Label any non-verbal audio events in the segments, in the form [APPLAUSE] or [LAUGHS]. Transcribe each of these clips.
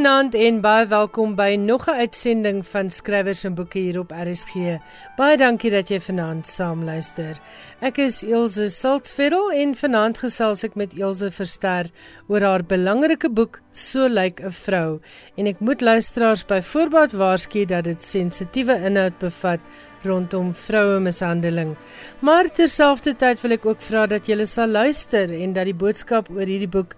Goeienaand en baie welkom by nog 'n uitsending van Skrywers en Boeke hier op RSG. Baie dankie dat jy vanaand saam luister. Ek is Elsje Siltsveld en vanaand gesels ek met Elsje Verster oor haar belangrike boek So lyk 'n vrou en ek moet luisteraars by voorbaat waarsku dat dit sensitiewe inhoud bevat rondom vroue mishandeling. Maar terselfdertyd wil ek ook vra dat julle sal luister en dat die boodskap oor hierdie boek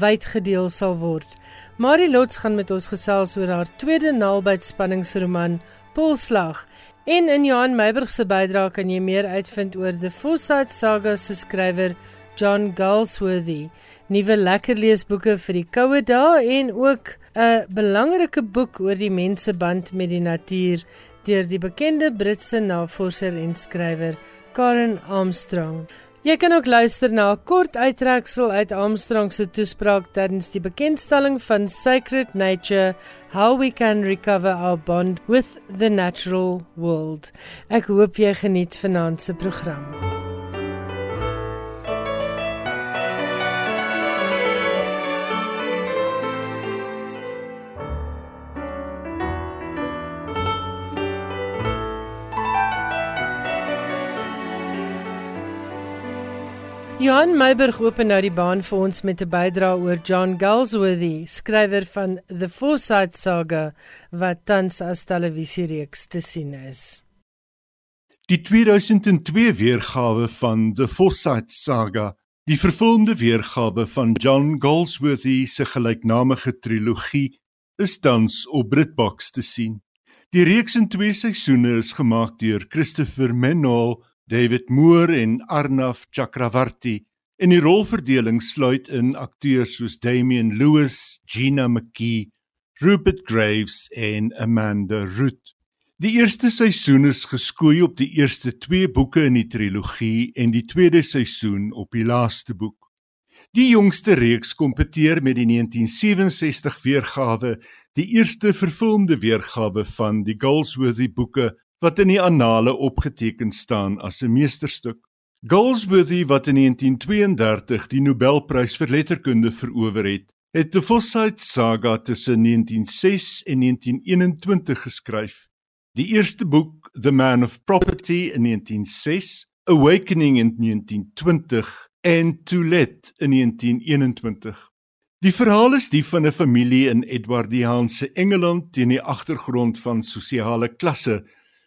wyd gedeel sal word. Marie Lots gaan met ons gesels oor haar tweede naalbyt spanningsroman Polslag. En in Johan Meiburg se bydrae kan jy meer uitvind oor The Forsyth Saga se skrywer John Galsworthy. Nuwe lekker leesboeke vir die koue dae en ook 'n belangrike boek oor die menseband met die natuur deur die bekende Britse navorser en skrywer Karen Armstrong. Jy kan ook luister na 'n kort uittreksel uit Armstrong se toespraak tydens die bekendstelling van Sacred Nature: How We Can Recover Our Bond with the Natural World. Ek hoop jy geniet vanaand se program. Johan Meiburg open nou die baan vir ons met 'n bydrae oor John Galsworthy, skrywer van The Forsyth Saga wat tans as televisiereeks te sien is. Die 2002 weergawe van The Forsyth Saga, die vervolgde weergawe van John Galsworthy se gelyknamige trilogie, is tans op Britbox te sien. Die reeks in twee seisoene is gemaak deur Christopher Menol David Moore en Arnav Chakravarti en die rolverdeling sluit in akteurs soos Damian Lewis, Gina McKee, Rupert Graves en Amanda Root. Die eerste seisoen is geskoei op die eerste 2 boeke in die trilogie en die tweede seisoen op die laaste boek. Die jongste reeks kompeteer met die 1967 weergawe, die eerste vervulde weergawe van die Goldsworthy boeke wat in die annale opgeteken staan as 'n meesterstuk. Goldsworthy wat in 1932 die Nobelprys vir letterkunde verower het, het die Forsyth Saga tussen 1906 en 1921 geskryf. Die eerste boek, The Man of Property in 1906, Awakening in 1920 en To Let in 1921. Die verhaal is die van 'n familie in Edwardiaanse Engeland teen die agtergrond van sosiale klasse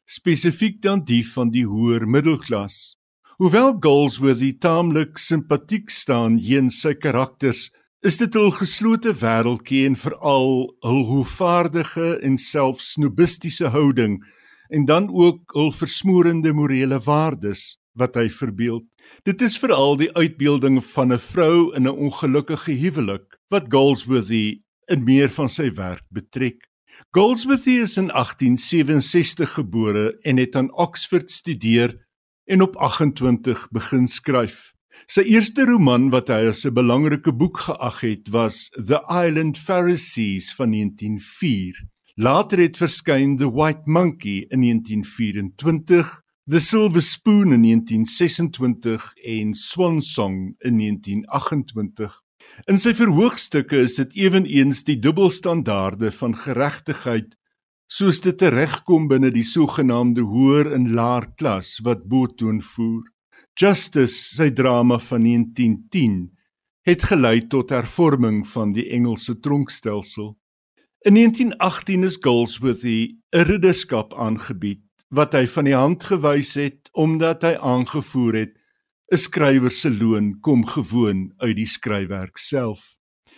spesifiek dan die van die hoër middelklas. Hoewel Goldsworthy taamlik simpatiek staan heens sy karakters, is dit 'n geslote wêreldjie en veral hul hoevaardige en selfs snobistiese houding en dan ook hul versmoorende morele waardes wat hy verbeel. Dit is veral die uitbeelding van 'n vrou in 'n ongelukkige huwelik wat Goldsworthy in meer van sy werk betrek. Goldsmith is in 1867 gebore en het aan Oxford studeer en op 28 begin skryf. Sy eerste roman wat hy as 'n belangrike boek geag het, was The Island Pharisees van 1904. Later het verskyn The White Monkey in 1924, The Silver Spoon in 1926 en Swan Song in 1928. In sy verhoogstukke is dit ewenigs die dubbelstandaarde van geregtigheid soos dit teregkom binne die sogenaamde hoër en laer klas wat boetoon voer. Justice, sy drama van 1910, het gelei tot hervorming van die Engelse tronkstelsel. In 1918 is Goldsworthy 'n ridderskap aangebied wat hy van die hand gewys het omdat hy aangevoer het 'n skrywer se loon kom gewoon uit die skryfwerk self.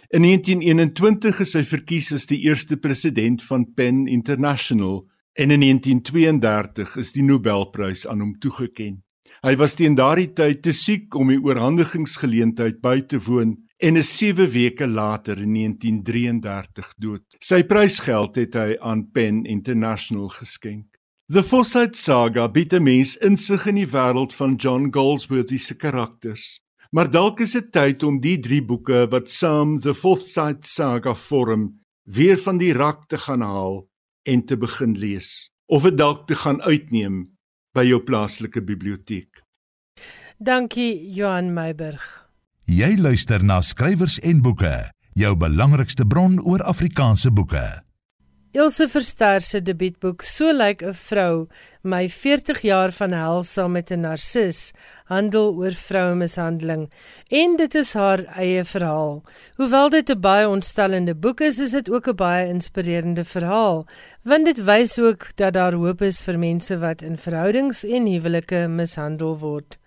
In 1921 is hy verkies as die eerste president van Penn International en in 1932 is die Nobelprys aan hom toegekend. Hy was teen daardie tyd te siek om die oorhandigingsgeleentheid by te woon en is 7 weke later in 1933 dood. Sy prysgeld het hy aan Penn International geskenk. The Forsyth Saga bied 'n mens insig in die wêreld van John Goldsworthy se karakters. Maar dalk is dit tyd om die drie boeke wat saam The Forsyth Saga vorm, weer van die rak te gaan haal en te begin lees, of dit dalk te gaan uitneem by jou plaaslike biblioteek. Dankie Johan Meiburg. Jy luister na skrywers en boeke. jou belangrikste bron oor Afrikaanse boeke. Ilse Verster se debuutboek So lyk 'n vrou, my 40 jaar van hel saam met 'n narcis, handel oor vrouemishandeling en dit is haar eie verhaal. Hoewel dit 'n baie ontstellende boek is, is dit ook 'n baie inspirerende verhaal, want dit wys ook dat daar hoop is vir mense wat in verhoudings en huwelike mishandel word.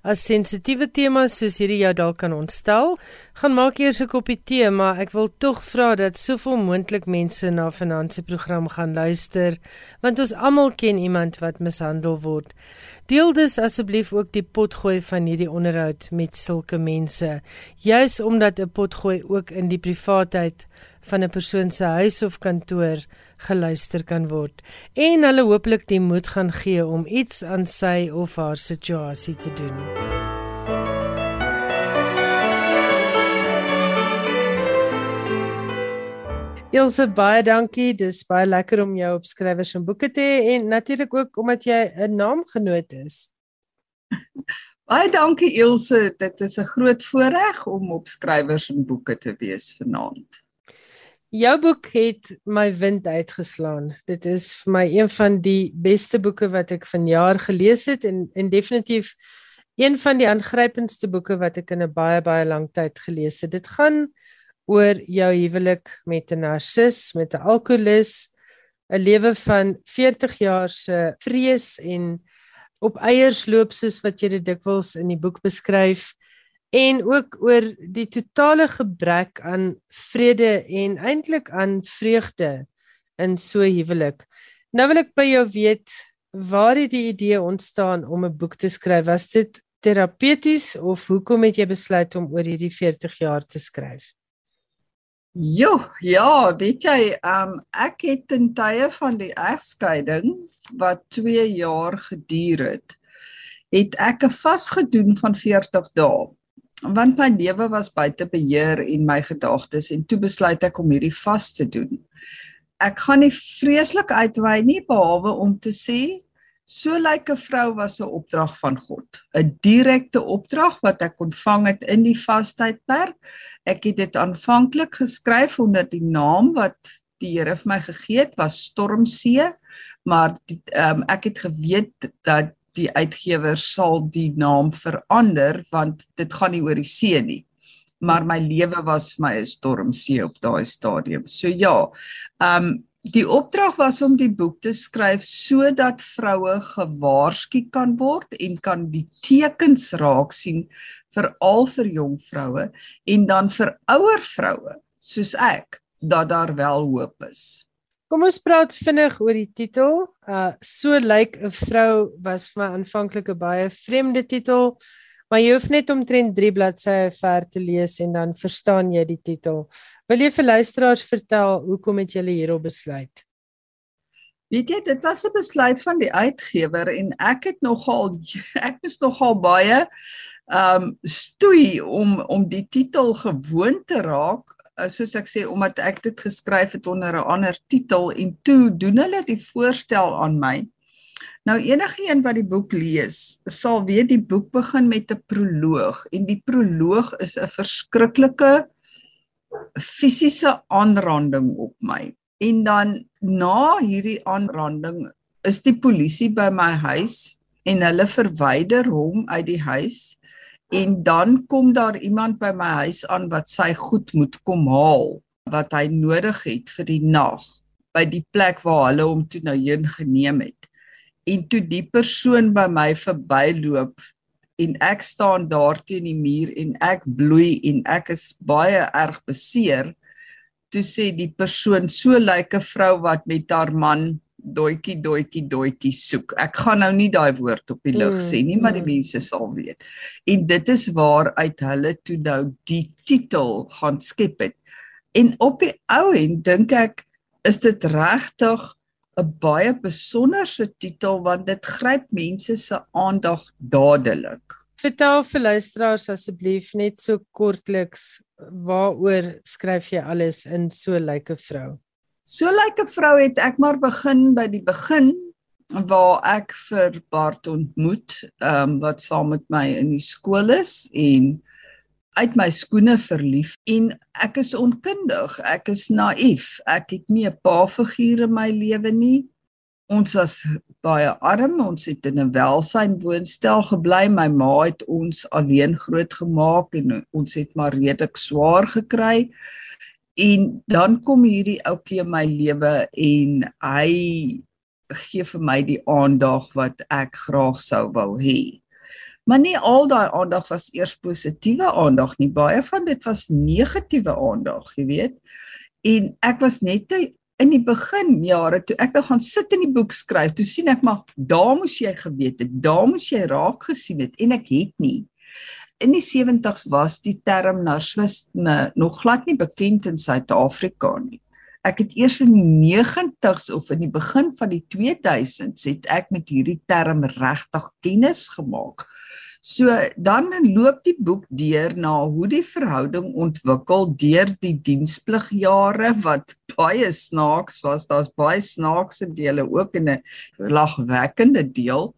As sensitiewe temas soos hierdie jou dalk kan ontstel, gaan maak eers 'n koppie tee, maar ek wil tog vra dat soveel moontlik mense na finansie program gaan luister, want ons almal ken iemand wat mishandel word. Deel dus asseblief ook die potgooi van hierdie onderhoud met sulke mense, juis omdat 'n potgooi ook in die privaatheid van 'n persoon se huis of kantoor geluister kan word en hulle hooplik die moed gaan gee om iets aan sy of haar situasie te doen. Ilse baie dankie. Dis baie lekker om jou op skrywers en boeke te hê en natuurlik ook omdat jy 'n naamgenoot is. [LAUGHS] Baie dankie Ilse. Dit is 'n groot voorreg om op skrywers en boeke te wees vanaand. Jou boek het my wind uitgeslaan. Dit is vir my een van die beste boeke wat ek vanjaar gelees het en en definitief een van die aangrypendste boeke wat ek in 'n baie baie lang tyd gelees het. Dit gaan oor jou huwelik met 'n narcis, met 'n alkolikus, 'n lewe van 40 jaar se vrees en op eiers loop soos wat jy dit dikwels in die boek beskryf en ook oor die totale gebrek aan vrede en eintlik aan vreugde in so huwelik. Nou wil ek by jou weet waar het die idee ontstaan om 'n boek te skryf? Was dit terapeuties of hoekom het jy besluit om oor hierdie 40 jaar te skryf? Jo, ja, weet jy, um, ek het in tye van die egskeiding wat 2 jaar geduur het, het ek 'n vasgedoen van 40 dae want my lewe was buite beheer en my gedagtes en toe besluit ek om hierdie vas te doen. Ek gaan nie vreeslik uitwy nie behalwe om te sê so lyk 'n vrou was 'n opdrag van God, 'n direkte opdrag wat ek ontvang het in die vastydperk. Ek het dit aanvanklik geskryf onder die naam wat die Here vir my gegee het, was Stormsee, maar um, ek het geweet dat die uitgewer sal die naam verander want dit gaan nie oor die see nie. Maar my lewe was my 'n stormsee op daai stadium. So ja. Um die opdrag was om die boek te skryf sodat vroue gewaarsku kan word en kan die tekens raak sien veral vir jong vroue en dan vir ouer vroue soos ek dat daar wel hoop is. Kom ons praat vinnig oor die titel. Uh so lyk 'n vrou was vir my aanvanklik 'n baie vreemde titel, maar jy hoef net omtrent 3 bladsye ver te lees en dan verstaan jy die titel. Wil jy vir luisteraars vertel hoekom het jy hierop besluit? Weet jy, dit was 'n besluit van die uitgewer en ek het nogal [LAUGHS] ek is nogal baie um stoei om om die titel gewoon te raak Eh, soos ek sê omdat ek dit geskryf het onder 'n ander titel en toe doen hulle die voorstel aan my. Nou enige een wat die boek lees, sal weet die boek begin met 'n proloog en die proloog is 'n verskriklike fisiese aanranding op my. En dan na hierdie aanranding is die polisie by my huis en hulle verwyder hom uit die huis en dan kom daar iemand by my huis aan wat sy goed moet kom haal wat hy nodig het vir die nag by die plek waar hulle hom toe nou heen geneem het. En toe die persoon by my verbyloop en ek staan daar teen die muur en ek bloei en ek is baie erg beseer, toe sê die persoon so lyk 'n vrou wat met haar man doetjie doetjie doetjie soek. Ek gaan nou nie daai woord op die lug mm, sê nie, maar die mm. mense sal weet. En dit is waar uit hulle toe nou die titel gaan skep het. En op die ou end dink ek is dit regtig 'n baie besonderse titel want dit gryp mense se aandag dadelik. Vertel vir luisteraars asseblief net so kortliks waaroor skryf jy alles in so lyke vrou? So lyk like 'n vrou het ek maar begin by die begin waar ek vir Bart ontmoet, ehm um, wat saam met my in die skool is en uit my skoene verlief en ek is onkundig, ek is naïef. Ek het nie 'n pa figuur in my lewe nie. Ons was baie arm, ons het in 'n welsyn woonstel gebly. My ma het ons alleen grootgemaak en ons het maar redelik swaar gekry. En dan kom hierdie ouetjie in my lewe en hy gee vir my die aandag wat ek graag sou wou hê. Maar nie al daai aandag was eers positiewe aandag nie. Baie van dit was negatiewe aandag, jy weet. En ek was net in die begin jare toe ek nou gaan sit in die boek skryf, toe sien ek maar daar moes jy geweet het, daar moes jy raak gesien het en ek het nie. In die 70's was die term narcisme nog glad nie bekend in Suid-Afrika nie. Ek het eers in die 90's of in die begin van die 2000s het ek met hierdie term regtig kennis gemaak. So dan loop die boek deur na hoe die verhouding ontwikkel deur die dienspligjare wat baie snaaks was. Daar's baie snaakse dele ook in 'n lagwekkende deel.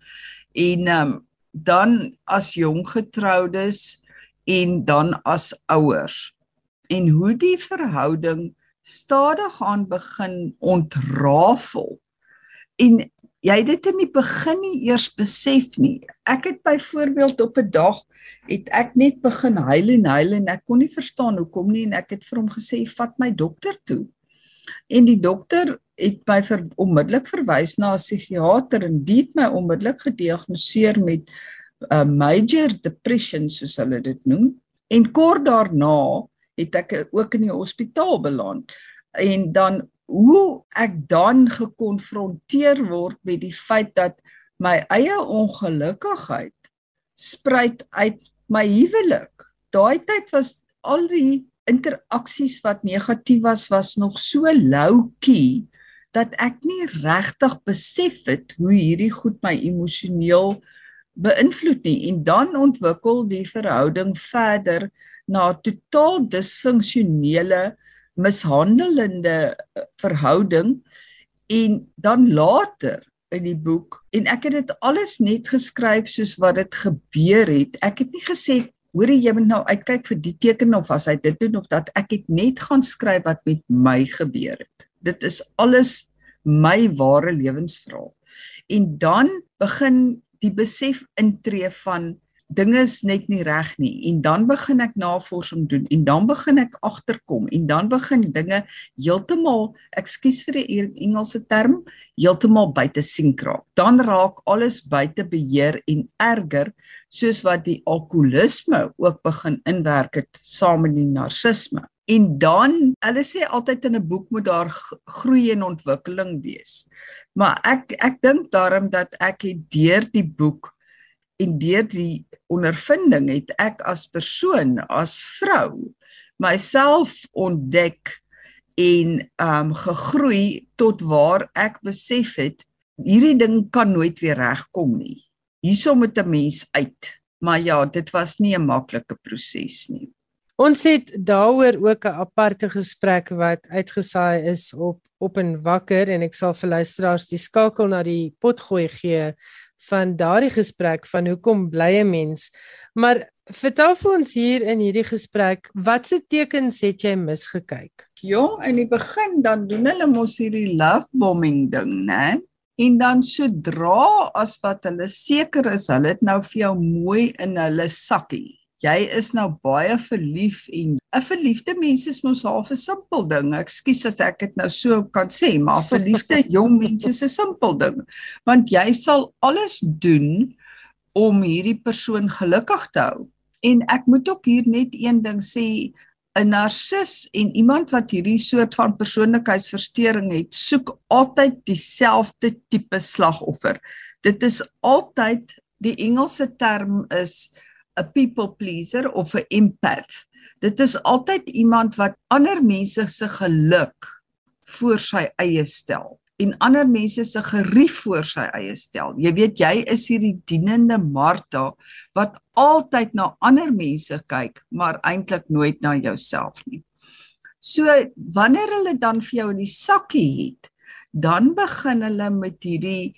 En um, dan as jong getroudes en dan as ouers. En hoe die verhouding stadig aan begin ontrafel. En jy het dit in die begin nie eers besef nie. Ek het byvoorbeeld op 'n dag het ek net begin huil en huil en ek kon nie verstaan hoekom nie en ek het vir hom gesê vat my dokter toe. En die dokter het my vir onmiddellik verwys na 'n psigiater en dit my onmiddellik gediagnoseer met 'n uh, major depression soos hulle dit noem. En kort daarna het ek ook in die hospitaal beland. En dan hoe ek dan gekonfronteer word met die feit dat my eie ongelukkigheid spruit uit my huwelik. Daai tyd was al die interaksies wat negatief was was nog so loukie dat ek nie regtig besef het hoe hierdie goed my emosioneel beïnvloed nie en dan ontwikkel die verhouding verder na totaal disfunksionele mishandelende eh, verhouding en dan later in die boek en ek het dit alles net geskryf soos wat dit gebeur het. Ek het nie gesê hoor jy moet nou uitkyk vir die teken of as hy dit doen of dat ek het net gaan skryf wat met my gebeur het. Dit is alles my ware lewensverhaal. En dan begin die besef intree van dinge is net nie reg nie. En dan begin ek navorsing doen en dan begin ek agterkom en dan begin dinge heeltemal ekskuus vir die Engelse term heeltemal buite sien raak. Dan raak alles buite beheer en erger soos wat die alkoholisme ook begin inwerk het saam met die narcisme. En dan hulle sê altyd in 'n boek moet daar groei en ontwikkeling wees. Maar ek ek dink daarom dat ek het deur die boek en deur die ondervinding het ek as persoon as vrou myself ontdek en um, gegroei tot waar ek besef het hierdie ding kan nooit weer regkom nie. Hiersom met 'n mens uit. Maar ja, dit was nie 'n maklike proses nie. Ons het daaroor ook 'n aparte gesprek wat uitgesaai is op op en wakker en ek sal vir luisteraars die skakel na die potgooi gee van daardie gesprek van hoekom bly 'n mens. Maar vertel vir ons hier in hierdie gesprek, watse tekens het jy misgekyk? Jong, in die begin dan doen hulle mos hierdie love bombing ding, né? En dan sodra as wat hulle seker is hulle het nou vir jou mooi in hulle sakkie jy is nou baie verlief en 'n verliefde mens is mos half 'n simpel ding. Ekskuus as ek dit nou so kan sê, maar verliefde [LAUGHS] jong mense is 'n simpel ding. Want jy sal alles doen om hierdie persoon gelukkig te hou. En ek moet ook hier net een ding sê, 'n narcis en iemand wat hierdie soort van persoonlikheidsversteuring het, soek altyd dieselfde tipe slagoffer. Dit is altyd die Engelse term is 'n people pleaser of 'n empath. Dit is altyd iemand wat ander mense se geluk voor sy eie stel en ander mense se gerief voor sy eie stel. Jy weet jy is hierdie dienende Martha wat altyd na ander mense kyk, maar eintlik nooit na jouself nie. So wanneer hulle dan vir jou in die sakkie het, dan begin hulle met hierdie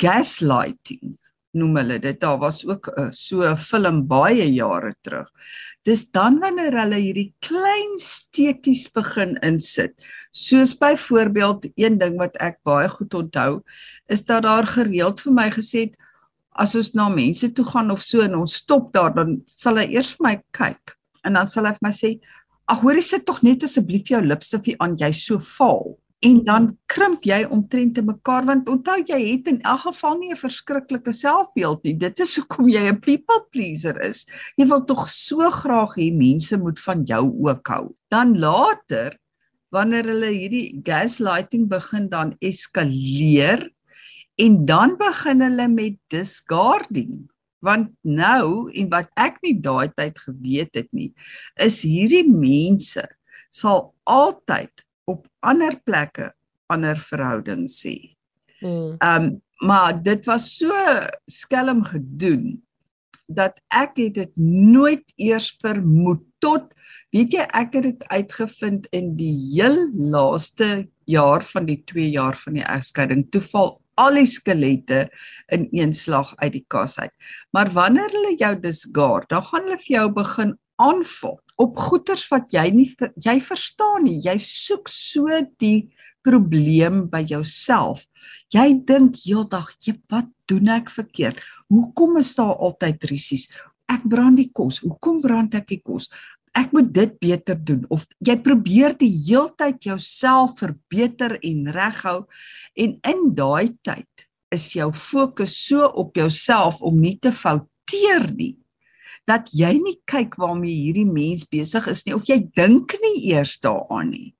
gaslighting noem hulle dit. Daar was ook uh, so 'n film baie jare terug. Dis dan wanneer hulle hierdie klein steekies begin insit. Soos byvoorbeeld een ding wat ek baie goed onthou, is dat daar gereeld vir my gesê het as ons na mense toe gaan of so en ons stop daar, dan sal hy eers vir my kyk en dan sal hy vir my sê: "Ag, hoorie sit tog net asseblief jou lipstifie aan, jy's so vaal." En dan krimp jy omtrent te mekaar want onthou jy het in elk geval nie 'n verskriklike selfbeeld nie. Dit is hoekom jy 'n people pleaser is. Jy wil tog so graag hê mense moet van jou ook hou. Dan later wanneer hulle hierdie gaslighting begin dan eskaleer en dan begin hulle met discarding want nou en wat ek nie daai tyd geweet het nie is hierdie mense sal altyd ander plekke ander verhoudings. Hmm. Ehm um, maar dit was so skelm gedoen dat ek het dit nooit eers vermoed tot weet jy ek het dit uitgevind in die heel laaste jaar van die 2 jaar van die egskeiding toeval al die skelette in een slag uit die kas uit. Maar wanneer hulle jou disgaar, dan gaan hulle vir jou begin aanval op goeters wat jy nie jy verstaan nie. Jy soek so die probleem by jouself. Jy dink heeldag, "Jy wat doen ek verkeerd? Hoekom is daar altyd risies? Ek brand die kos. Hoekom brand ek die kos? ek moet dit beter doen of jy probeer die heeltyd jouself verbeter en reghou en in daai tyd is jou fokus so op jouself om nie te fouteer nie dat jy nie kyk waarmee hierdie mens besig is nie of jy dink nie eers daaraan nie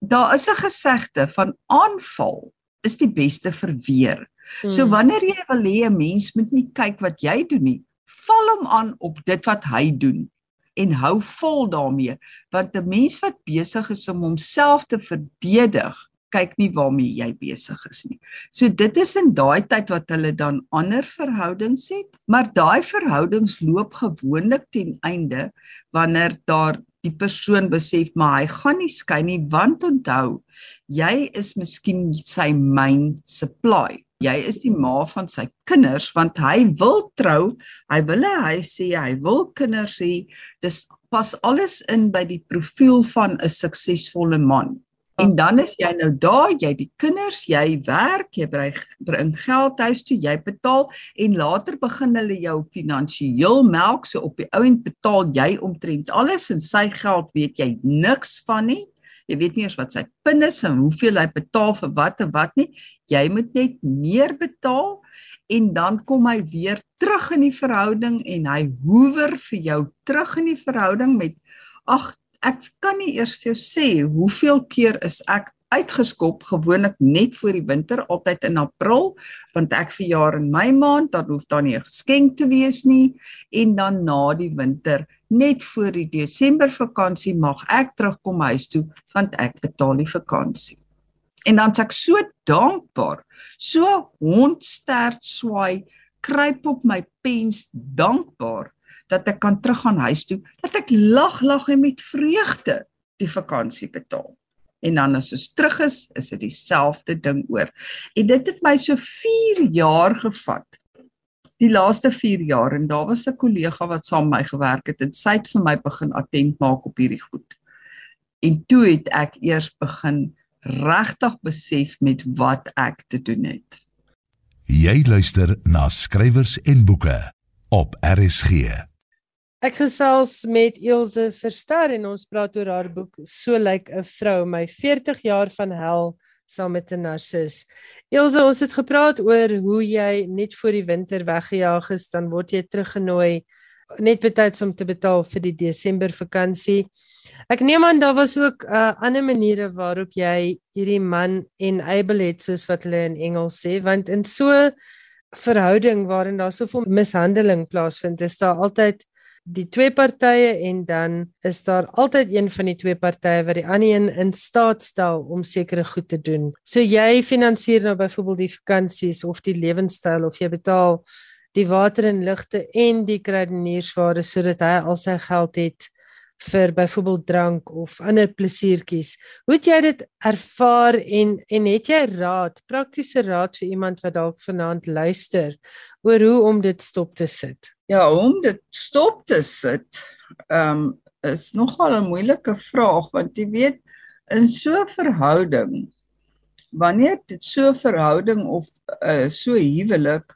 daar is 'n gesegde van aanval is die beste verweer hmm. so wanneer jy wil hê 'n mens moet nie kyk wat jy doen nie val hom aan op dit wat hy doen en hou vol daarmee want 'n mens wat besig is om homself te verdedig kyk nie waarmee jy besig is nie. So dit is in daai tyd wat hulle dan ander verhoudings het, maar daai verhoudings loop gewoonlik ten einde wanneer daar die persoon besef maar hy gaan nie skei nie want onthou jy is miskien sy main supply jy is die ma van sy kinders want hy wil trou, hy wil hy sê hy wil kinders hê. Dis pas alles in by die profiel van 'n suksesvolle man. En dan is jy nou daar, jy die kinders, jy werk, jy bring geld huis toe, jy betaal en later begin hulle jou finansiëel melk so op die ou end betaal jy omtrent alles en sy geld weet jy niks van nie. Jy weet nie eers wat sy pin is en hoeveel hy betaal vir wat en wat nie. Jy moet net meer betaal en dan kom hy weer terug in die verhouding en hy hoewer vir jou terug in die verhouding met ag ek kan nie eers vir jou sê hoeveel keer is ek uitgeskop gewoonlik net voor die winter altyd in April want ek verjaar in my maand dan hoef daar nie 'n geskenk te wees nie en dan na die winter net voor die Desember vakansie mag ek terugkom huis toe want ek betaal die vakansie. En dan's ek so dankbaar. So hondsterd swaai, kruip op my pens dankbaar dat ek kan teruggaan huis toe, dat ek lag lag en met vreugde die vakansie betaal. En dan as ons terug is, is dit dieselfde ding oor. En dit het my so 4 jaar gevat die laaste 4 jaar en daar was 'n kollega wat saam met my gewerk het en sy het vir my begin attent maak op hierdie goed. En toe het ek eers begin regtig besef met wat ek te doen het. Jy luister na skrywers en boeke op RSG. Ek gesels met Elsje Verster en ons praat oor haar boek So lyk 'n vrou my 40 jaar van hel saam met 'n narcis. Elsje, ons het gepraat oor hoe jy net voor die winter weggejaag is, dan word jy teruggenooi net betyds om te betaal vir die Desember vakansie. Ek neem aan daar was ook 'n uh, ander maniere waarop jy hierdie man enable het soos wat hulle in Engels sê, want in so verhouding waarin daar soveel mishandeling plaasvind, is daar altyd die twee partye en dan is daar altyd een van die twee partye wat die ander een in staat stel om sekere goed te doen. So jy finansier nou byvoorbeeld die vakansies of die lewenstyl of jy betaal die water en ligte en die kruideniersware sodat hy al sy geld het vir byvoorbeeld drank of ander plesiertjies. Hoe het jy dit ervaar en en het jy raad, praktiese raad vir iemand wat dalk vanaand luister oor hoe om dit stop te sit? Ja, om dit stop te sit, ehm um, is nogal 'n moeilike vraag want jy weet in so 'n verhouding wanneer dit so 'n verhouding of uh, so huwelik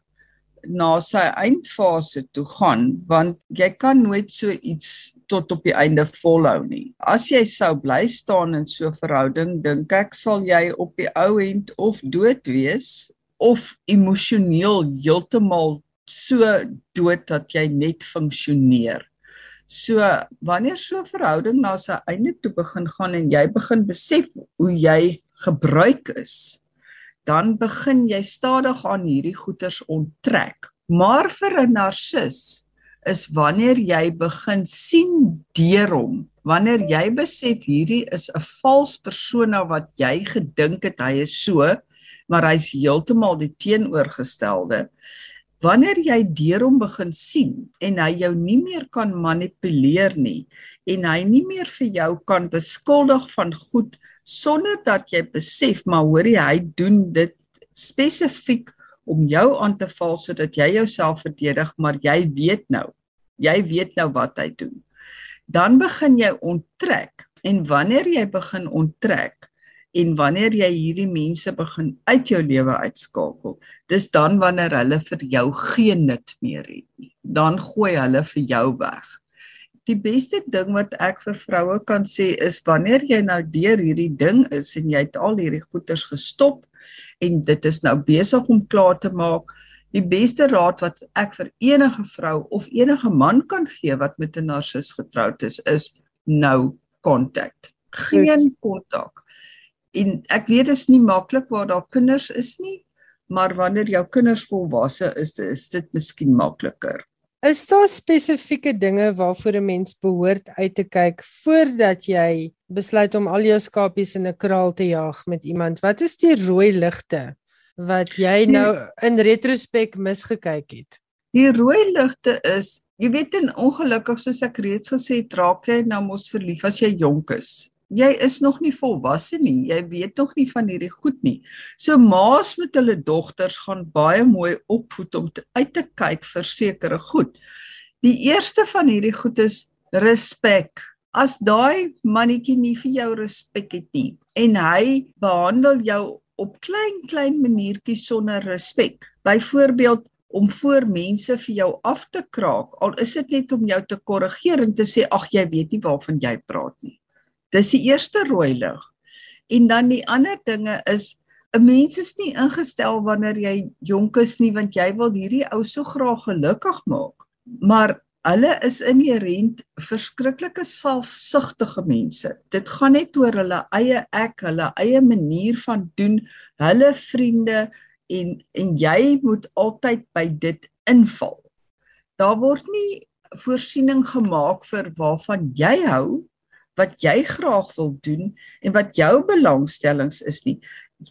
na sy eindfase toe gaan want jy kan nooit so iets tot op die einde volhou nie. As jy sou bly staan in so 'n verhouding, dink ek sal jy op die ou end of dood wees of emosioneel heeltemal so dood dat jy net funksioneer. So wanneer so 'n verhouding na sy einde toe begin gaan en jy begin besef hoe jy gebruik is, dan begin jy stadig aan hierdie goeters onttrek. Maar vir 'n narcis is wanneer jy begin sien deur hom, wanneer jy besef hierdie is 'n vals persona wat jy gedink het hy is so, maar hy's heeltemal die teenoorgestelde Wanneer jy deur hom begin sien en hy jou nie meer kan manipuleer nie en hy nie meer vir jou kan beskuldig van goed sonder dat jy besef maar hoorie hy doen dit spesifiek om jou aan te val sodat jy jouself verdedig maar jy weet nou jy weet nou wat hy doen. Dan begin jy onttrek en wanneer jy begin onttrek en wanneer jy hierdie mense begin uit jou lewe uitskakel, dis dan wanneer hulle vir jou geen nut meer het nie. Dan gooi hulle vir jou weg. Die beste ding wat ek vir vroue kan sê is wanneer jy nou deur hierdie ding is en jy het al hierdie goeters gestop en dit is nou besig om klaar te maak, die beste raad wat ek vir enige vrou of enige man kan gee wat met 'n narcis getroud is, is nou kontak. Geen kontak. En ek weet dit is nie maklik waar daar kinders is nie, maar wanneer jou kinders volwasse is, is dit miskien makliker. Is daar spesifieke dinge waarvoor 'n mens behoort uit te kyk voordat jy besluit om al jou skapies in 'n kraal te jaag met iemand? Wat is die rooi ligte wat jy nou in retrospek misgekyk het? Die rooi ligte is, jy weet en ongelukkig soos ek reeds gesê het, raak jy nou mos verlief as jy jonk is jy is nog nie volwasse nie. Jy weet nog nie van hierdie goed nie. So ma's met hulle dogters gaan baie mooi opvoed om te, uit te kyk vir sekere goed. Die eerste van hierdie goed is respek. As daai mannetjie nie vir jou respek het nie en hy behandel jou op klein klein maniertjies sonder respek. Byvoorbeeld om voor mense vir jou af te kraak, al is dit net om jou te korrigeer en te sê ag jy weet nie waarvan jy praat nie. Dis die eerste rooi lig. En dan die ander dinge is 'n mens is nie ingestel wanneer jy jonk is nie want jy wil hierdie ou so graag gelukkig maak. Maar hulle is inherënt verskriklike selfsugtige mense. Dit gaan net oor hulle eie ek, hulle eie manier van doen, hulle vriende en en jy moet altyd by dit inval. Daar word nie voorsiening gemaak vir waarvan jy hou wat jy graag wil doen en wat jou belangstellings is nie.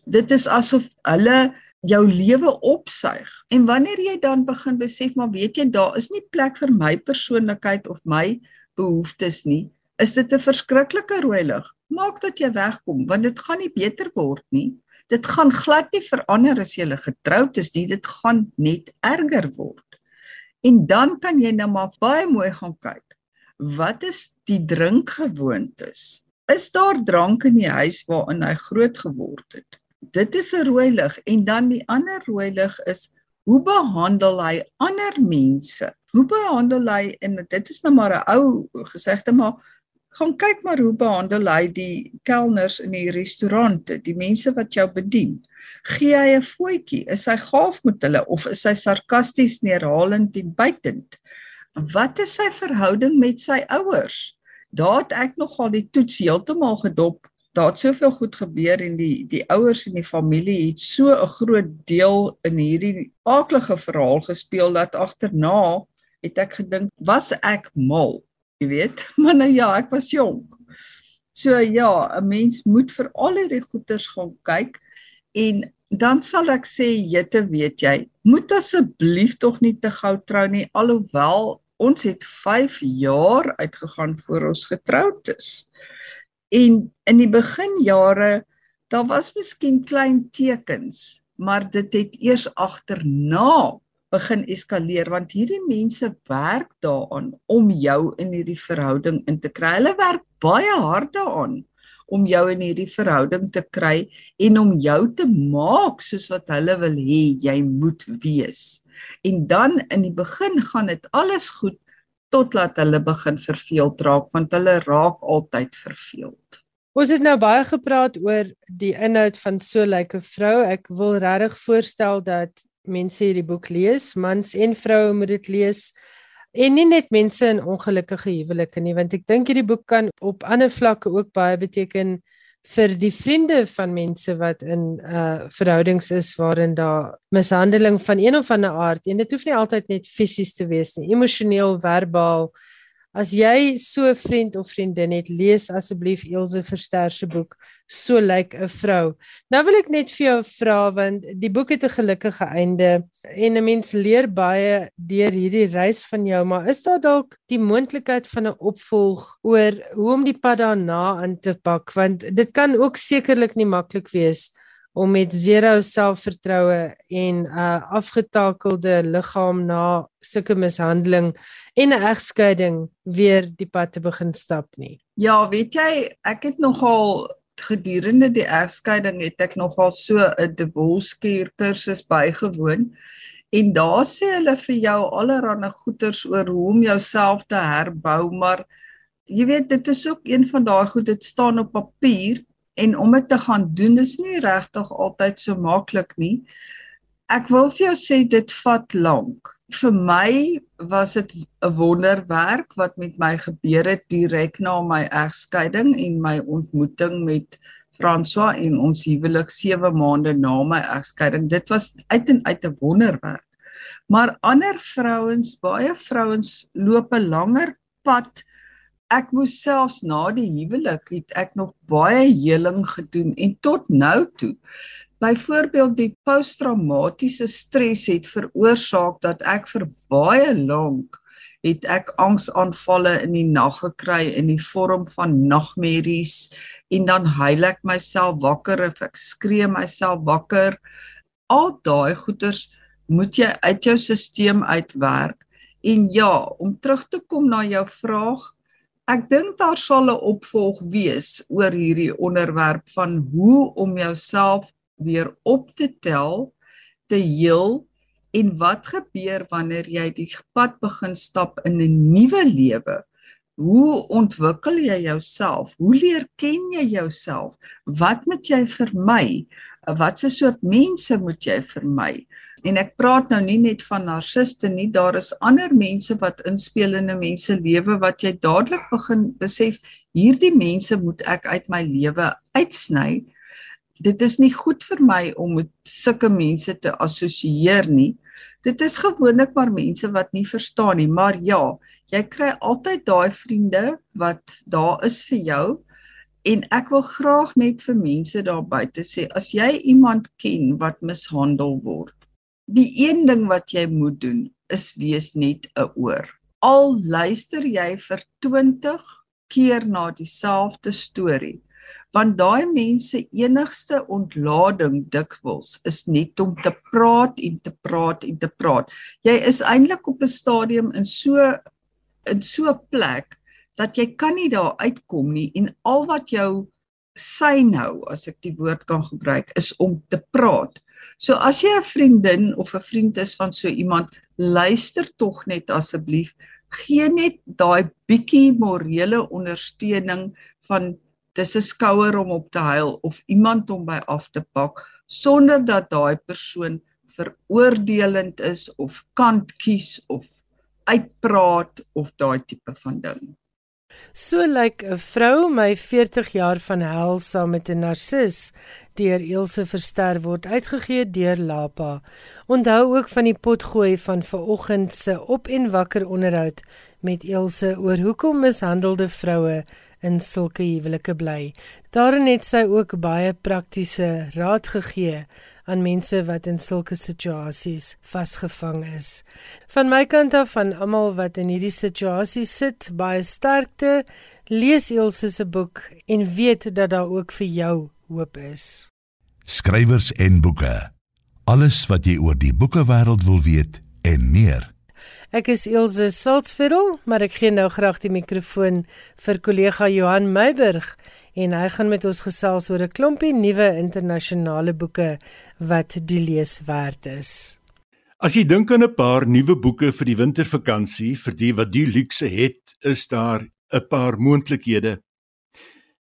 Dit is asof hulle jou lewe opsuig. En wanneer jy dan begin besef maar weet jy daar is nie plek vir my persoonlikheid of my behoeftes nie, is dit 'n verskriklike rooi lig. Maak dat jy wegkom want dit gaan nie beter word nie. Dit gaan glad nie verander as jy getroud is nie, dit gaan net erger word. En dan kan jy nou maar baie mooi gaan kyk wat is die drinkgewoontes? Is daar drank in die huis waarin hy groot geword het? Dit is 'n rooi lig en dan die ander rooi lig is hoe behandel hy ander mense? Hoe behandel hy en dit is nou maar 'n ou gesegde maar gaan kyk maar hoe behandel hy die kelners in die restaurante, die mense wat jou bedien. Gee hy 'n voetjie? Is hy gaaf met hulle of is hy sarkasties neerhalend en buitend? Wat is sy verhouding met sy ouers? Daar het ek nogal die toets heeltemal gedop. Daar het soveel goed gebeur en die die ouers en die familie het so 'n groot deel in hierdie aaklige verhaal gespeel dat agterna het ek gedink, was ek mal? Jy weet, [LAUGHS] maar nou ja, ek was jonk. So ja, 'n mens moet vir al hierdie goeters gaan kyk en dan sal ek sê, jette, weet jy, moet asseblief tog nie te gou trou nie alhoewel ons het 5 jaar uitgegaan voor ons getroud is. En in die beginjare daar was miskien klein tekens, maar dit het eers agterna begin eskaleer want hierdie mense werk daaraan om jou in hierdie verhouding in te kry. Hulle werk baie hard daaraan om jou in hierdie verhouding te kry en om jou te maak soos wat hulle wil hê jy moet wees. En dan in die begin gaan dit alles goed totdat hulle begin verveeld raak want hulle raak altyd verveeld. Ons het nou baie gepraat oor die inhoud van so 'n lyke vrou. Ek wil regtig voorstel dat mense hierdie boek lees, mans en vroue moet dit lees en nie net mense in ongelukkige huwelike nie want ek dink hierdie boek kan op ander vlakke ook baie beteken vir die vriende van mense wat in uh verhoudings is waarin daar mishandeling van een of ander aard en dit hoef nie altyd net fisies te wees nie emosioneel verbaal uh As jy so 'n vriend of vriendin het, lees asseblief Elsje Verster se boek So lyk 'n vrou. Nou wil ek net vir jou vra want die boek het 'n gelukkige einde en 'n mens leer baie deur hierdie reis van jou, maar is daar dalk die moontlikheid van 'n opvolg oor hoe om die pad daarna aan te pak want dit kan ook sekerlik nie maklik wees om met zero selfvertroue en 'n uh, afgetakelde liggaam na sulke mishandeling en 'n egskeiding weer die pad te begin stap nie. Ja, weet jy, ek het nogal gedurende die egskeiding het ek nogal so 'n deboskuur kursus bygewoon. En daar sê hulle vir jou allerlei goeters oor hoe om jouself te herbou, maar jy weet dit is ook een van daai goed dit staan op papier en om dit te gaan doen is nie regtig altyd so maklik nie. Ek wil vir jou sê dit vat lank. Vir my was dit 'n wonderwerk wat met my gebeur het direk na my egskeiding en my ontmoeting met François en ons huwelik 7 maande na my egskeiding. Dit was uit en uit 'n wonderwerk. Maar ander vrouens, baie vrouens loop 'n langer pad ek moes selfs na die huwelik het ek nog baie heling gedoen en tot nou toe. Byvoorbeeld die posttraumatiese stres het veroorsaak dat ek vir baie lank het ek angsaanvalle in die nag gekry in die vorm van nagmerries en dan huil ek myself wakker of ek skree myself wakker. Al daai goeters moet jy uit jou stelsel uitwerk. En ja om terug te kom na jou vraag Ek dink daar sal 'n opvolg wees oor hierdie onderwerp van hoe om jouself weer op te tel, te heel en wat gebeur wanneer jy die pad begin stap in 'n nuwe lewe? Hoe ontwikkel jy jouself? Hoe leer ken jy jouself? Wat moet jy vermy? Watse soort mense moet jy vermy? En ek praat nou nie net van narciste nie, daar is ander mense wat inspel in 'n mens se lewe wat jy dadelik begin besef hierdie mense moet ek uit my lewe uitsny. Dit is nie goed vir my om met sulke mense te assosieer nie. Dit is gewoonlik maar mense wat nie verstaan nie, maar ja, jy kry altyd daai vriende wat daar is vir jou. En ek wil graag net vir mense daar buite sê as jy iemand ken wat mishandel word Die een ding wat jy moet doen is wees net 'n oor. Al luister jy vir 20 keer na dieselfde storie, want daai mense enigste ontlading dikwels is net om te praat en te praat en te praat. Jy is eintlik op 'n stadium in so in so 'n plek dat jy kan nie daar uitkom nie en al wat jou sy nou as ek die woord kan gebruik is om te praat. So as jy 'n vriendin of 'n vriend is van so iemand, luister tog net asseblief. Gee net daai bietjie morele ondersteuning van dis 'n skouer om op te huil of iemand om by af te pak sonder dat daai persoon veroordelend is of kant kies of uitpraat of daai tipe van ding. So lyk 'n vrou my 40 jaar van hel saam met 'n narcis deur Elsje Verster word uitgegee deur Lapa. Onthou ook van die potgooi van vanoggend se op en wakker onderhoud met Elsje oor hoekom mishandelde vroue in sulke huwelike bly. Daarin het sy ook baie praktiese raad gegee aan mense wat in sulke situasies vasgevang is. Van my kant af van almal wat in hierdie situasie sit, baie sterkte. Lees Ilse se boek en weet dat daar ook vir jou hoop is. Skrywers en boeke. Alles wat jy oor die boekewêreld wil weet en meer. Ek is Ilse Salzveld, maar ek gee nou graag die mikrofoon vir kollega Johan Meiburg en hy gaan met ons gesels oor 'n klompie nuwe internasionale boeke wat die lees werd is. As jy dink aan 'n paar nuwe boeke vir die wintervakansie vir die wat die luukse het, is daar 'n paar moontlikhede.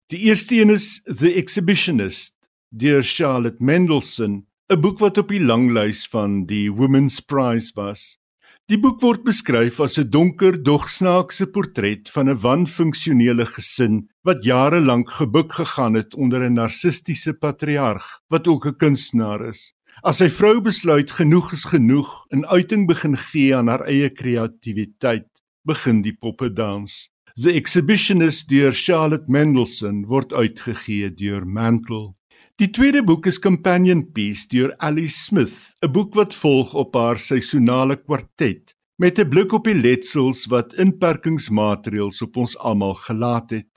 Die eerste een is The Exhibitionist deur Charlotte Mendelssohn, 'n boek wat op die langlys van die Women's Prize was. Die boek word beskryf as 'n donker, dog snaakse portret van 'n wanfunksionele gesin wat jare lank gebuk gegaan het onder 'n narcistiese patriarg wat ook 'n kunstenaar is. As sy vrou besluit genoeg is genoeg en uiting begin gee aan haar eie kreatiwiteit, begin die poppe dans. The Exhibitionist deur Charlotte Mendelssohn word uitgegee deur Mantle. Die tweede boek is Companion Piece deur Alice Smith, 'n boek wat volg op haar seisonale kwartet met 'n blik op die letsels wat inperkingsmaatreëls op ons almal gelaat het.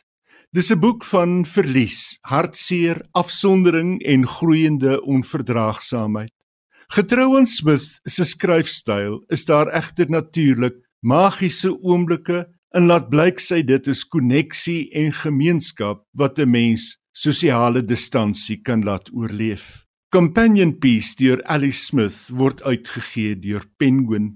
Dis 'n boek van verlies, hartseer, afsondering en groeiende onverdraagsaamheid. Getrou aan Smith se skryfstyl, is daar egter natuurlik magiese oomblikke en laat blyk sy dit is koneksie en gemeenskap wat 'n mens sosiale distansie kan laat oorleef. Companion Piece deur Alice Smith word uitgegee deur Penguin.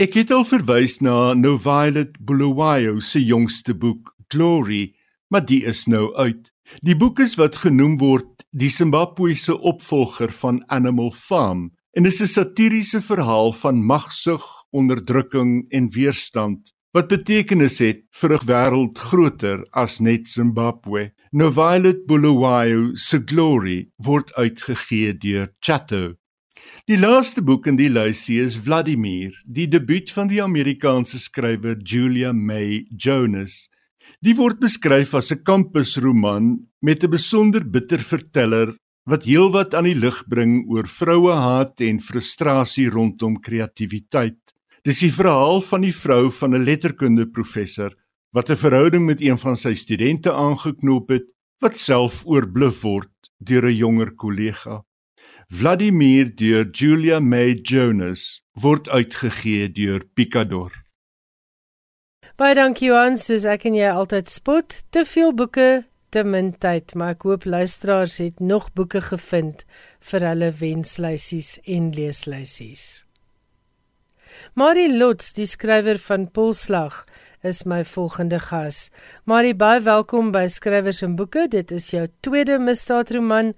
Ek het al verwys na No Violet Bulawayo se jongste boek Glory, maar die is nou uit. Die boek is wat genoem word die Zimbabwese opvolger van Animal Farm en is 'n satiriese verhaal van magsug, onderdrukking en weerstand wat betekenis het vir 'n wêreld groter as net Zimbabwe. No Violet Bulawayo se Glory word uitgegee deur Chatto. Die laaste boek in die lysie is Vladimir, die debuut van die Amerikaanse skrywer Julia May Jonas. Die word beskryf as 'n kampusroman met 'n besonder bitter verteller wat heelwat aan die lig bring oor vrouehaat en frustrasie rondom kreatiwiteit. Dis die verhaal van die vrou van 'n letterkunde professor wat 'n verhouding met een van sy studente aangeknoop het wat self oorbluf word deur 'n jonger kollega. Vladimir deur Julia May Jonas word uitgegee deur Picador. Baie dankie Johan, soos ek en jy altyd spot, te veel boeke, te min tyd, maar ek hoop luisteraars het nog boeke gevind vir hulle wenslysies en leeslysies. Marie Lots, die skrywer van Polslag, is my volgende gas. Marie, baie welkom by Skrywers en Boeke. Dit is jou tweede misdaadroman.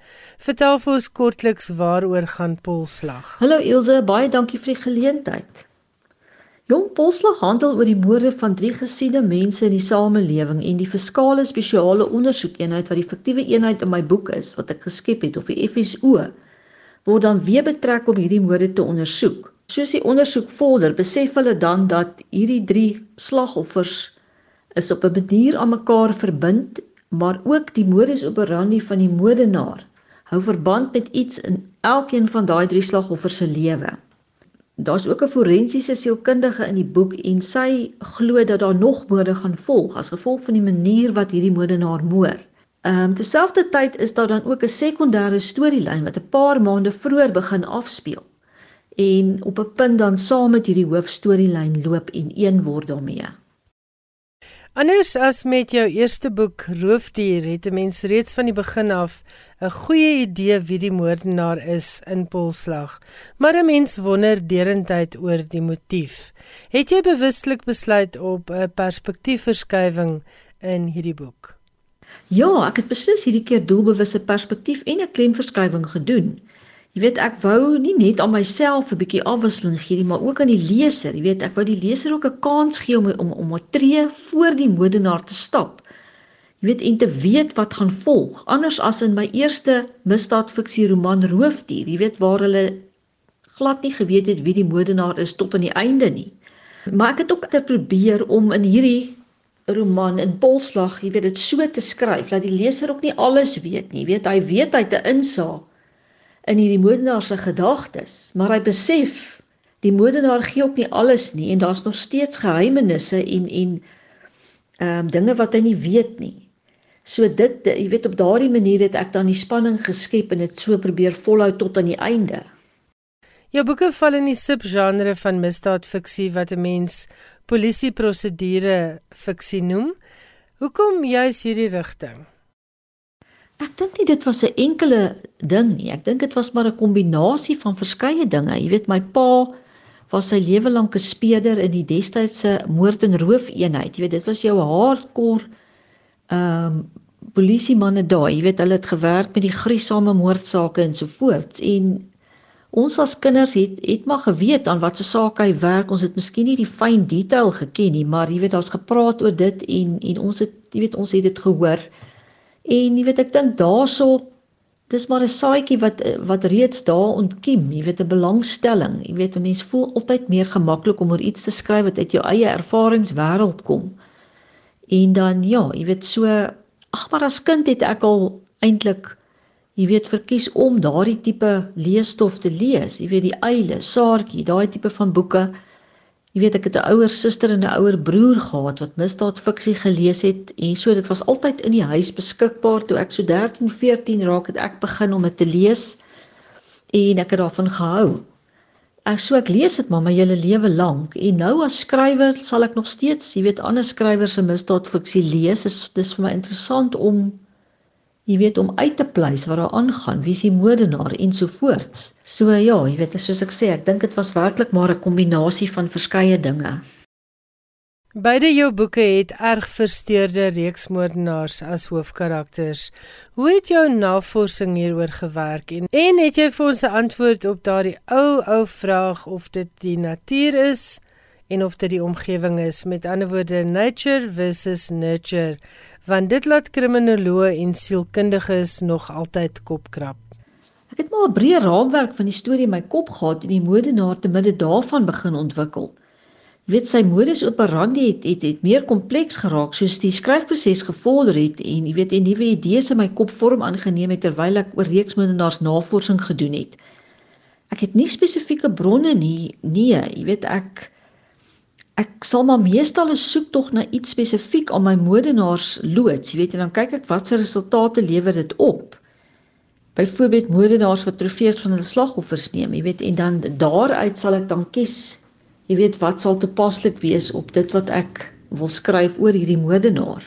Vertel vir ons kortliks waaroor gaan Polslag. Hallo Ilse, baie dankie vir die geleentheid. Jong Polslag handel oor die moorde van drie gesiene mense in die samelewing en die verskaalde spesiale ondersoekeenheid wat die fiktiewe eenheid in my boek is wat ek geskep het of die FSO word dan weer betrek om hierdie moorde te ondersoek. Soos die ondersoek vorder, besef hulle dan dat hierdie drie slagoffers is op 'n manier aan mekaar verbind, maar ook die modus operandi van die moordenaar hou verband met iets in elkeen van daai drie slagoffers se lewe. Daar's ook 'n forensiese sielkundige in die boek en sy glo dat daar nog moorde gaan volg as gevolg van die manier wat hierdie moordenaar moord. Ehm um, terselfdertyd is daar dan ook 'n sekondêre storielyn wat 'n paar maande vroeër begin afspeel en op 'n punt dan saam met hierdie hoofstorielyn loop en een word daarmee. Anders as met jou eerste boek Roofdier het 'n mens reeds van die begin af 'n goeie idee wie die moordenaar is in Polslag, maar 'n mens wonder derendtyd oor die motief. Het jy bewuslik besluit op 'n perspektiefverskywing in hierdie boek? Ja, ek het beslis hierdie keer doelbewuste perspektief en 'n klemverskywing gedoen. Jy weet ek wou nie net aan myself 'n bietjie afwisseling gee nie, maar ook aan die leser. Jy weet ek wou die leser ook 'n kans gee om om om 'n tree voor die moordenaar te stap. Jy weet en te weet wat gaan volg. Anders as in my eerste misdaadfiksie roman Roofdier, jy weet waar hulle glad nie geweet het wie die moordenaar is tot aan die einde nie. Maar ek het ook te probeer om in hierdie roman in polslag, jy weet dit so te skryf dat die leser ook nie alles weet nie. Jy weet hy weet hy het 'n insaag in hierdie moordenaar se gedagtes, maar hy besef die moordenaar gee op nie alles nie en daar's nog steeds geheimenisse en en ehm um, dinge wat hy nie weet nie. So dit jy weet op daardie manier het ek dan die spanning geskep en dit so probeer volhou tot aan die einde. Jou boeke val in die subgenre van misdaadfiksie wat 'n mens polisieprosedure fiksie noem. Hoekom juis hierdie rigting? Ek dink nie dit was 'n enkele ding nie. Ek dink dit was maar 'n kombinasie van verskeie dinge. Jy weet my pa was sy lewe lank 'n speeder in die destydse moord en roof eenheid. Jy weet dit was jou hardcore ehm um, polisie manne daai. Jy weet hulle het gewerk met die gruisame moordsake en so voort. En Ons as kinders het het maar geweet aan watter saak hy werk. Ons het miskien nie die fyn detail geken nie, maar jy weet daar's gepraat oor dit en en ons het jy weet ons het dit gehoor. En jy weet ek dink daaroor dis maar 'n saadjie wat wat reeds daar ontkiem, jy weet 'n belangstelling. Jy weet 'n mens voel altyd meer gemaklik om oor iets te skryf wat uit jou eie ervaringswêreld kom. En dan ja, jy weet so ag maar as kind het ek al eintlik jy weet verkies om daardie tipe leesstof te lees. Jy weet die eile, Saartjie, daai tipe van boeke. Jy weet ek het 'n ouer suster en 'n ouer broer gehad wat misdaadfiksie gelees het en so dit was altyd in die huis beskikbaar toe ek so 13, 14 raak het ek begin om dit te lees en ek het daarvan gehou. Ek so ek lees dit maar my hele lewe lank en nou as skrywer sal ek nog steeds, jy weet ander skrywers se misdaadfiksie lees. Dis dis vir my interessant om jy weet om uit te pleis wat daar aangaan, wie is die moordenaar ensovoorts. So ja, jy weet soos ek sê, ek dink dit was werklik maar 'n kombinasie van verskeie dinge. Beide jou boeke het erg versteurde reeksmoordenaars as hoofkarakters. Hoe het jou navorsing hieroor gewerk en en het jy vir ons 'n antwoord op daardie ou ou vraag of dit die natuur is en of dit die omgewing is, met ander woorde nature versus nurture? Want dit laat kriminoloë en sielkundiges nog altyd kopkrap. Ek het maar 'n breë raamwerk van die storie in my kop gehad en die modenaar te midde daarvan begin ontwikkel. Jy weet sy modus operandi het, het het meer kompleks geraak soos die skryfproses gevorder het en jy weet 'n nuwe idees in my kop vorm aangeneem het terwyl ek oor reeksmodenaars navorsing gedoen het. Ek het nie spesifieke bronne nie. Nee, jy weet ek ek sal maar meestal 'n soek tog na iets spesifiek aan my modenaars loods, jy weet, en dan kyk ek watse resultate lewer dit op. Byvoorbeeld modenaars wat trofees van hulle slagoffers neem, jy weet, en dan daaruit sal ek dan kies, jy weet, wat sal toepaslik wees op dit wat ek wil skryf oor hierdie modenaar.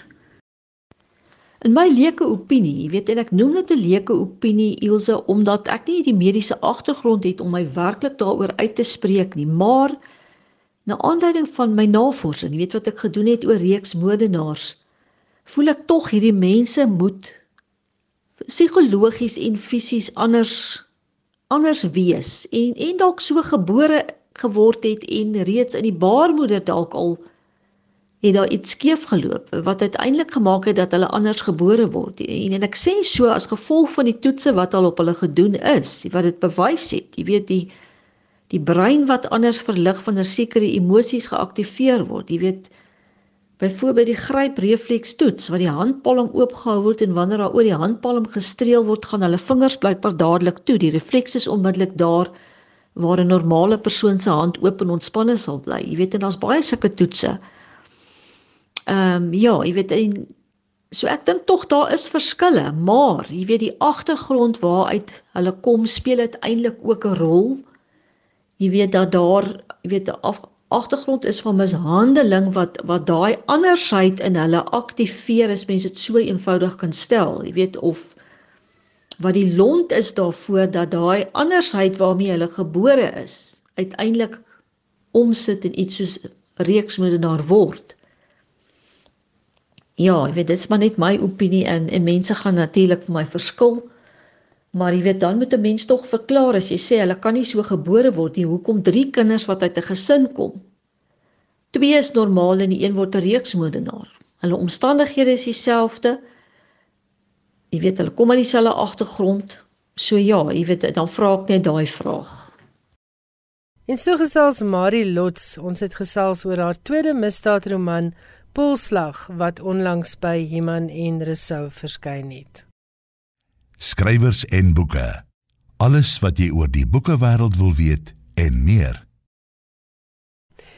In my leuke opinie, jy weet, en ek noem dit 'n leuke opinie Ilse omdat ek nie die mediese agtergrond het om my werklik daaroor uit te spreek nie, maar Na aanleiding van my navorsing, weet wat ek gedoen het oor reeks modenaars, voel ek tog hierdie mense moet psigologies en fisies anders anders wees en en dalk so gebore geword het en reeds in die baarmoeder dalk al het daar iets skeef geloop wat uiteindelik gemaak het dat hulle anders gebore word. En, en ek sê so as gevolg van die toetse wat al op hulle gedoen is wat dit bewys het jy weet die die brein wat anders verlig wanneer sekere emosies geaktiveer word. Jy weet byvoorbeeld die gryprefleks toets wat die handpalm oopgehou word en wanneer daar oor die handpalm gestreel word, gaan hulle vingers blykbaar dadelik toe. Die refleks is onmiddellik daar waar 'n normale persoon se hand oop en ontspanne sal bly. Jy weet en daar's baie sulke toetse. Ehm um, ja, jy weet en so ek dink tog daar is verskille, maar jy weet die agtergrond waaruit hulle kom speel uiteindelik ook 'n rol jy weet dat daar jy weet 'n agtergrond is van mishandeling wat wat daai andersheid in hulle aktiveer as mense dit so eenvoudig kan stel jy weet of wat die lont is daarvoor dat daai andersheid waarmee hulle gebore is uiteindelik omsit in iets soos reeksmoordenaar word. Ja jy weet dit is maar net my opinie en en mense gaan natuurlik vir my verskil Maar jy weet dan moet 'n mens tog verklaar as jy sê hulle kan nie so gebore word nie. Hoekom drie kinders wat uit 'n gesin kom? Twee is normaal en die een word 'n reeksmoordenaar. Hulle omstandighede is dieselfde. Jy weet hulle kom uit dieselfde agtergrond. So ja, jy weet dan vra ek net daai vraag. En so gesels Marie Lots, ons het gesels oor haar tweede misdaadroman Polslag wat onlangs by Iman en Resou verskyn het skrywers en boeke. Alles wat jy oor die boekewêreld wil weet en meer.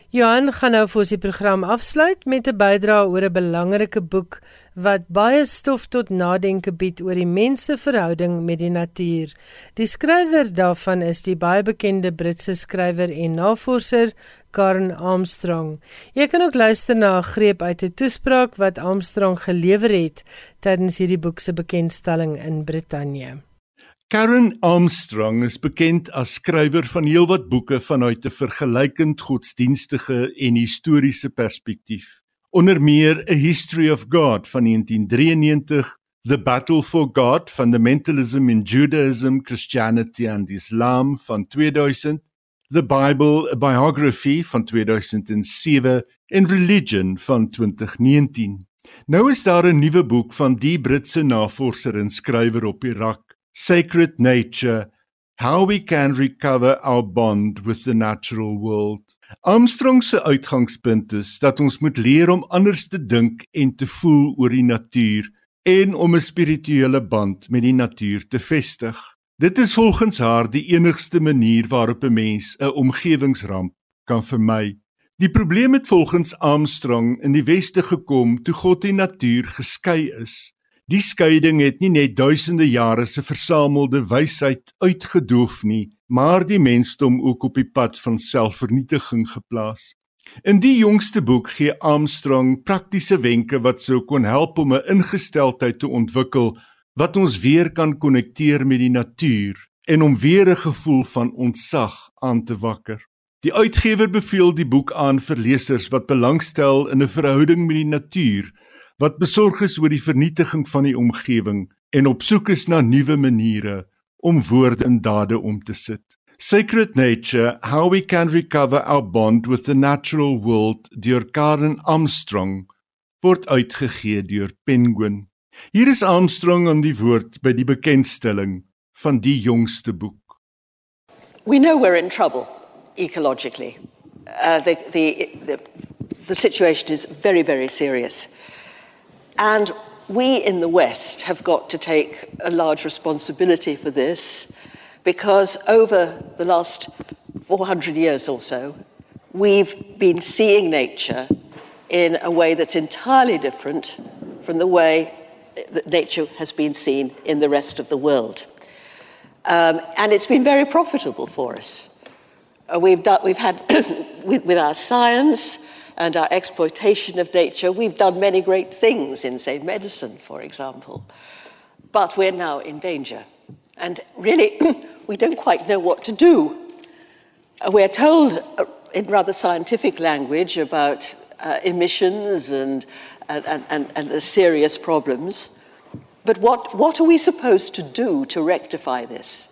Johan gaan nou vir ons die program afsluit met 'n bydrae oor 'n belangrike boek wat baie stof tot nadenke bied oor die mens se verhouding met die natuur. Die skrywer daarvan is die baie bekende Britse skrywer en navorser Karen Armstrong. Jy kan ook luister na 'n greep uit 'n toespraak wat Armstrong gelewer het tydens hierdie boek se bekendstelling in Brittanje. Karen Armstrong is bekend as skrywer van heelwat boeke vanuit 'n vergelykend godsdienstige en historiese perspektief. Onder meer A History of God van 1993, The Battle for God: Fundamentalism in Judaism, Christianity and Islam van 2000, The Bible: A Biography van 2007 en Religion van 2019. Nou is daar 'n nuwe boek van die Britse navorser en skrywer op Irak sacred nature, how we can recover our bond with the natural world. Armstrong se uitgangspunt is dat ons moet leer om anders te dink en te voel oor die natuur en om 'n spirituele band met die natuur te vestig. Dit is volgens haar die enigste manier waarop 'n mens 'n omgewingsramp kan vermy. Die probleem het volgens Armstrong in die weste gekom toe God en natuur geskei is. Die skeiding het nie net duisende jare se versamelde wysheid uitgedoof nie, maar die mensdom ook op die pad van selfvernietiging geplaas. In die jongste boek gee Armstrong praktiese wenke wat sou kon help om 'n ingesteldheid te ontwikkel wat ons weer kan konnekteer met die natuur en om weer 'n gevoel van ontsag aan te wakker. Die uitgewer beveel die boek aan vir lesers wat belangstel in 'n verhouding met die natuur wat besorg is oor die vernietiging van die omgewing en op soek is na nuwe maniere om woorde in dade om te sit. Sacred Nature: How We Can Recover Our Bond with the Natural World deur Karen Armstrong word uitgegee deur Penguin. Hier is Armstrong aan die woord by die bekendstelling van die jongste boek. We know we're in trouble ecologically. Uh, the, the, the, the situation is very, very serious. And we in the West have got to take a large responsibility for this because over the last 400 years or so, we've been seeing nature in a way that's entirely different from the way nature has been seen in the rest of the world. Um, and it's been very profitable for us. Uh, we've, done, we've had, [COUGHS] with, with our science, and our exploitation of nature, we've done many great things in, say, medicine, for example. But we're now in danger. And really, [COUGHS] we don't quite know what to do. Uh, we're told uh, in rather scientific language about uh, emissions and, and, and, and the serious problems. But what, what are we supposed to do to rectify this?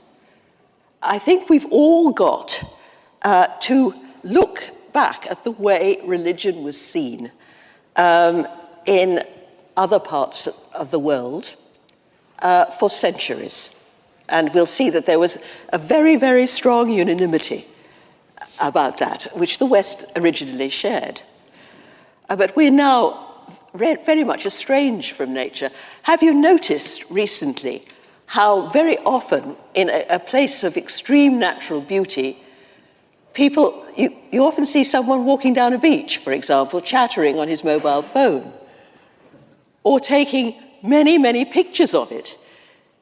I think we've all got uh, to look back at the way religion was seen um, in other parts of the world uh, for centuries. And we'll see that there was a very, very strong unanimity about that, which the West originally shared. Uh, but we're now very much estranged from nature. Have you noticed recently how very often, in a, a place of extreme natural beauty, people, you, you often see someone walking down a beach, for example, chattering on his mobile phone, or taking many, many pictures of it.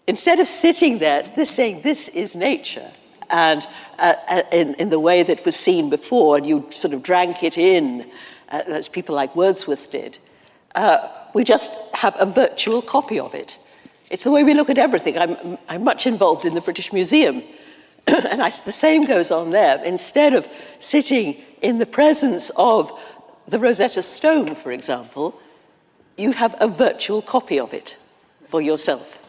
Instead of sitting there, they're saying, This is nature. And uh, uh, in, in the way that was seen before, and you sort of drank it in, uh, as people like Wordsworth did, uh, we just have a virtual copy of it. It's the way we look at everything. I'm, I'm much involved in the British Museum. [COUGHS] and I, the same goes on there. Instead of sitting in the presence of the Rosetta Stone, for example, you have a virtual copy of it for yourself.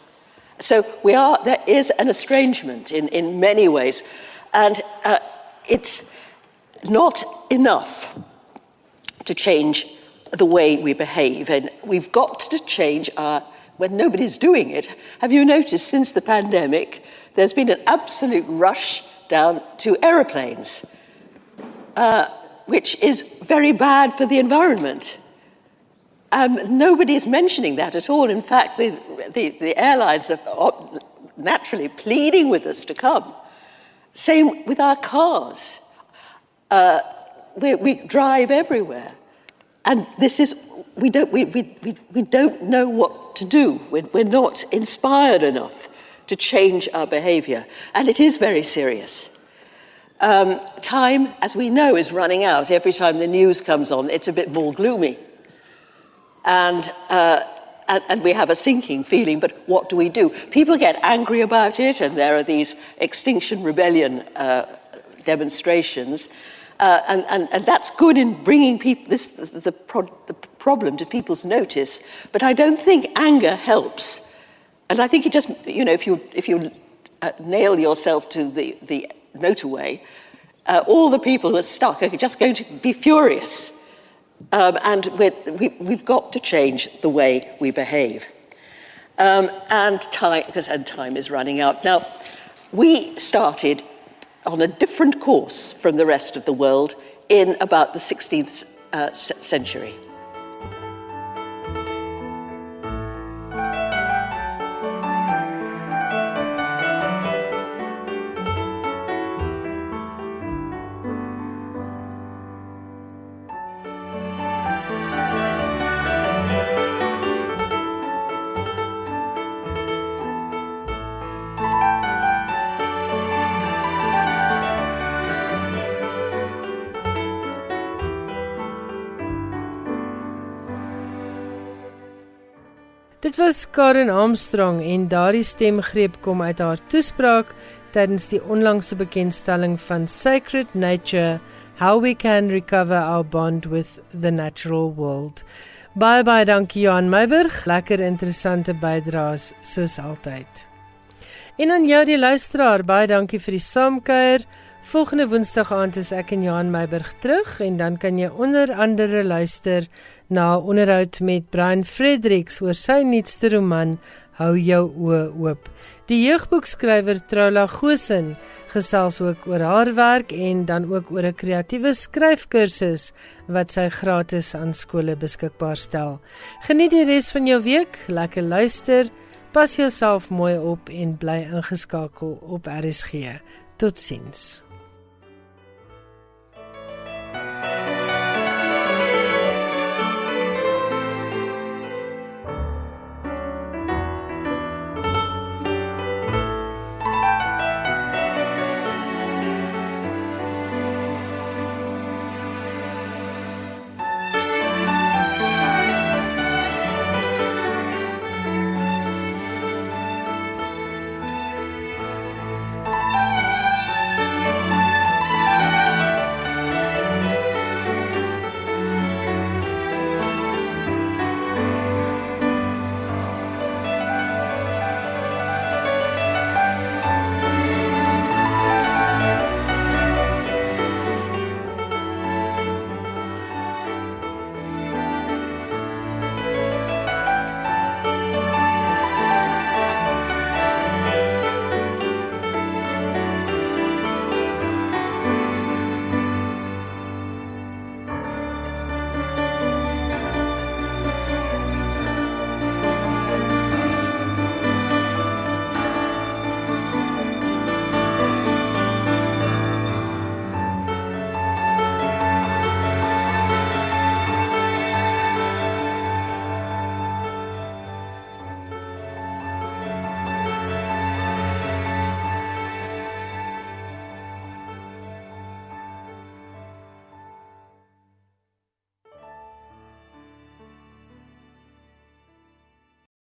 So we are, there is an estrangement in, in many ways. And uh, it's not enough to change the way we behave. And we've got to change our, when nobody's doing it. Have you noticed since the pandemic, there's been an absolute rush down to aeroplanes, uh, which is very bad for the environment. Um, nobody is mentioning that at all. In fact, the, the, the airlines are naturally pleading with us to come. Same with our cars. Uh, we, we drive everywhere. And this is, we don't, we, we, we, we don't know what to do. We're, we're not inspired enough to change our behavior. And it is very serious. Um, time, as we know, is running out. Every time the news comes on, it's a bit more gloomy. And, uh, and, and, we have a sinking feeling, but what do we do? People get angry about it, and there are these Extinction Rebellion uh, demonstrations. Uh, and, and, and that's good in bringing people, this, the, the, pro, the problem to people's notice. But I don't think anger helps. And I think it just, you know, if you, if you uh, nail yourself to the, the motorway, uh, all the people who are stuck are just going to be furious. Um, and we, we've got to change the way we behave. Um, and time, because and time is running out. Now, we started on a different course from the rest of the world in about the 16th uh, century. Was Karen Armstrong en daardie stemgreep kom uit haar toespraak tydens die onlangse bekendstelling van Sacred Nature: How We Can Recover Our Bond with the Natural World. Bye bye dankie Johan Meiburg, lekker interessante bydraes soos altyd. En aan jou die luisteraar, baie dankie vir die saamkuier. Volgende Woensdag aand is ek en Johan Meiburg terug en dan kan jy onder andere luister na 'n onderhoud met Brian Fredericks oor sy nuutste roman Hou jou oë oop. Die jeugboekskrywer Troula Gosen gesels ook oor haar werk en dan ook oor 'n kreatiewe skryfkursus wat sy gratis aan skole beskikbaar stel. Geniet die res van jou week, lekker luister, pas jouself mooi op en bly ingeskakel op RSG. Totsiens.